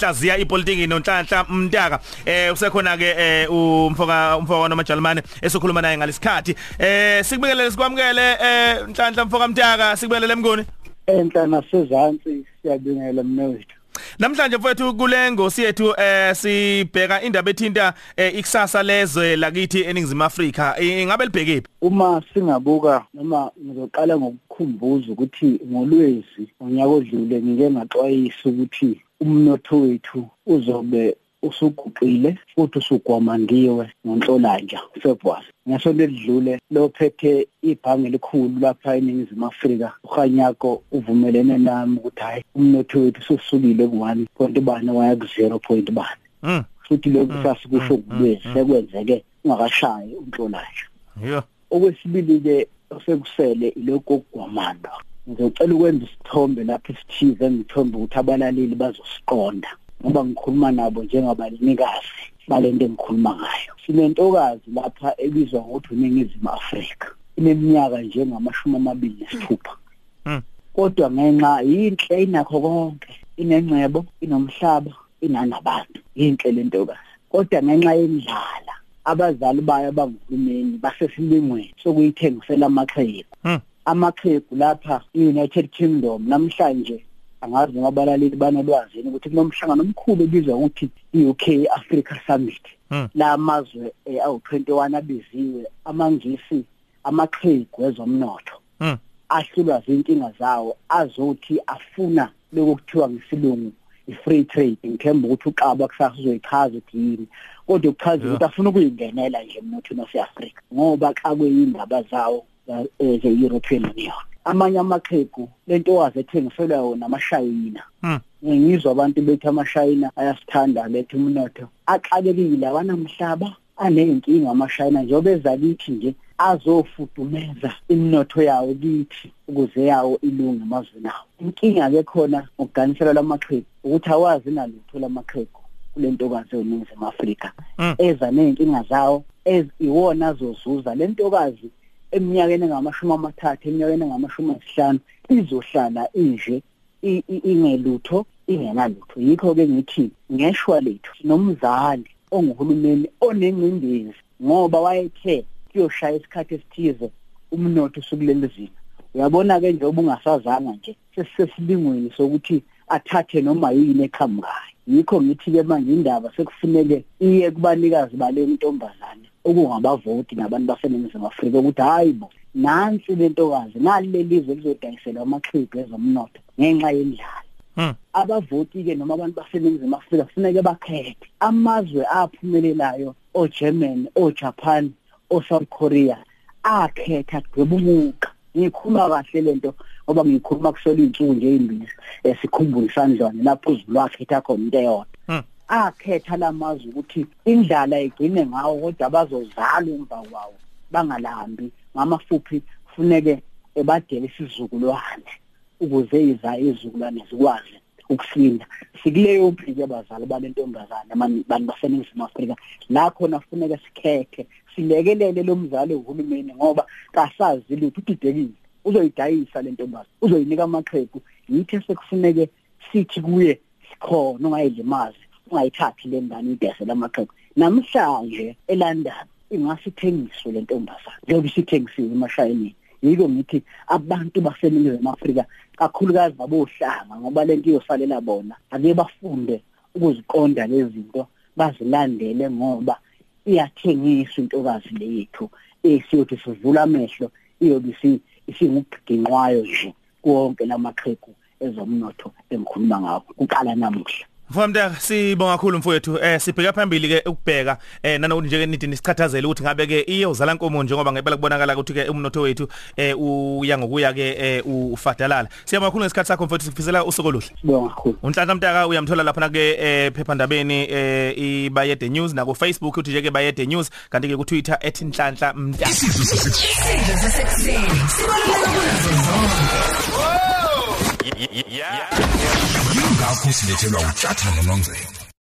sihlaziya ipolitiki nonhlanhla mntaka. Eh usekhona ke eh umfoka umfoka nomajalimane esokhuluma naye ngalesikhathi. Eh sikubingelele sikwamukele eh nhlanhla mfoka mntaka sikubingelele mngoni enhla nasezantsi siyabingela mnewethu Namhlanje mfowethu kulengo siyethu eh sibheka indaba ethinta eh, ikusasa lezwe lakithi eningizimu Afrika. Ingabe libhekephi? Uma singabuka noma ngizoqala ngokukhumbuza ukuthi ngolwezi ngonyaka odlule ngike ngaxwayisa ukuthi umnotho wethu uzobe usuguqile futhi usugwamandiwe ngonhlolanja February. Ngesonto elidlule lophethe ibhange elikhulu lapha eningizimu Afrika ukhanyako uvumelene nami ukuthi hayi umnotho wethu ususukile ku1 point bani waya ku0 point bani mm futhi lokhu sasikusho kubese sekwenzeke ungakashayi unhlolanja. Yo. Okwesibili ke osekusele ilokho okugwamanda ngizocela ukwenza isithombe lapho isithize engithombe ukuthi abalaleli bazosiqonda ngoba ngikhuluma nabo njengabanikazi balento engikhuluma ngayo. Sinentokazi lapha ebizwa ngokuthi uningizimu Afrika ineminyaka njengamashumi amabili nesithupha. Mm kodwa ngenxa yinhle inakho konke inengcebo inomhlaba inanabantu yinhle lentokazi kodwa ngenxa yendlala abazali bayo banguhulumeni basesilingweni sokuyithengisela amaqhegu mm amaqhegu lapha e-United Kingdom namhlanje angazi noma abalaleli banolwazi ukuthi kunomhlangano omkhulu obizwa ukuthi i-UK Africa Summit. Mm la mazwe eh, awu21 abiziwe amangisi amaqhegu ezomnotho mm ahlulwa zinkinga zawo azothi afuna lokuthiwa ngesilungu i-free trade ngithemba ukuthi uqaba kusasa uzoyichaza ukuthi yini. Kodwa ukuchaza ukuthi afuna ukuyingenela nje emnothweni wase-Afrika ngoba xakwe indaba zawo eh, ze-European Union. Amanye amaqhegu lento wazi ethengiselwa yona amashayina. Mm ngizwa abantu bethi amashayina ayasithanda lethe umnotho. Axakekile abanamhlaba aneyinkinga amashayina njengoba ezalithi nje azofudumeza imnotho yawo kithi ukuze yawo ilunge emazweni awo. Inkinga ke khona ukuganisela lamaqhegu ukuthi awazi nalutho lamaqhegu kulentokazi eningizimu Afrika Mm. eza neyinkinga zawo eziwona azozuza. Lentokazi eminyakeni engamashumi amathathu eminyakeni engamashumi ayisihlanu izohlala inje i- i- ingelutho ingenalutho. Yikho ke ngithi ngeshwa lethu nomzali onguhulumeni onengcindezi ngoba wayethe kuyoshaya isikhathi esithize umnotho usukuleli zinga uyabona ke njengoba ungasazanga nje sesisesilingweni sokuthi athathe noma yini eqhamukayo yikho ngithi ke manje indaba sekufuneke iye kubanikazi bale ntombazane okungabavoti nabantu baseningizimu Afrika ukuthi hayi bo nansi lentokazi nali lelizwe lizodayiselwa amaxhegu ezomnotho ngenxa yendlala. mm abavoti ke noma abantu baseningizimu Afrika kufuneke bakhethe amazwe aphumelelayo oGermany oJapan oSouth Korea akhetha gqebuka ngikhuluma kahle lento ngoba ngikhuluma kusola insuku nje ezimbili esikhumbula isandlwane lapho uzulu wakhetha khona into eyodwa. Mm akhetha lamazwe ukuthi indlala igcine ngawo kodwa bazozala emva kwawo bangalambi ngamafuphi kufuneke ebadele isizukulwane. Ukuze iza izukulwane zikwazi ukusinda. Sikuleyo mpilo abazali balentombazane abantu baseningizimu Afrika. La khona kufuneka sikhethe silekelele lo mzali uhulumeni ngoba kasazi lutho udidekile. Uzoyidayisa lentombazane uzoyinika amaqhegu yithi sekufuneke sithi kuye sikhona ungayilimazi ungayithathi le ngane idese lamaqhegu namhlanje eLondon ingasithengiswe lentombazane njengoba isithengisiwe emashayinini. Yiko ngithi abantu baseningizimu Afrika kakhulukazi babohlanga ngoba lento iyosalela bona. Ake bafunde ukuziqonda lezi zinto bazilandele ngoba iyathengiswa intokazi lethu. Esiyothi sivula amehlo iyobe isi isingubhiginqwayo nje konke lamaqhegu ezomnotho engikhuluma ngawo uqala namuhla. Mfowethu sibonga kakhulu mfowethu. Eh sibheka phambili ke ukubheka eh nanokuthi nje nithi nisichathazelele ukuthi ngabe ke iyozala inkomo njengoba ngempela kubonakala ukuthi ke umnotho wethu eh uya ngokuya ke eh ufadalala. Siyabonga kakhulu ngesikhathi sakho mfowethu sikufisela usuku oluhle. Sibonga kakhulu. Unhlanhla Mtaka uyamthola lapha ke eh phephandabeni eh ibayede news na ku Facebook uthi nje ke bayede news kanti ke ku Twitter @nhlanhla Mtaka. Isidlo sasekuseni sibaluleka kunazo zonke. Yingakho silethelwa utshathana nonzebo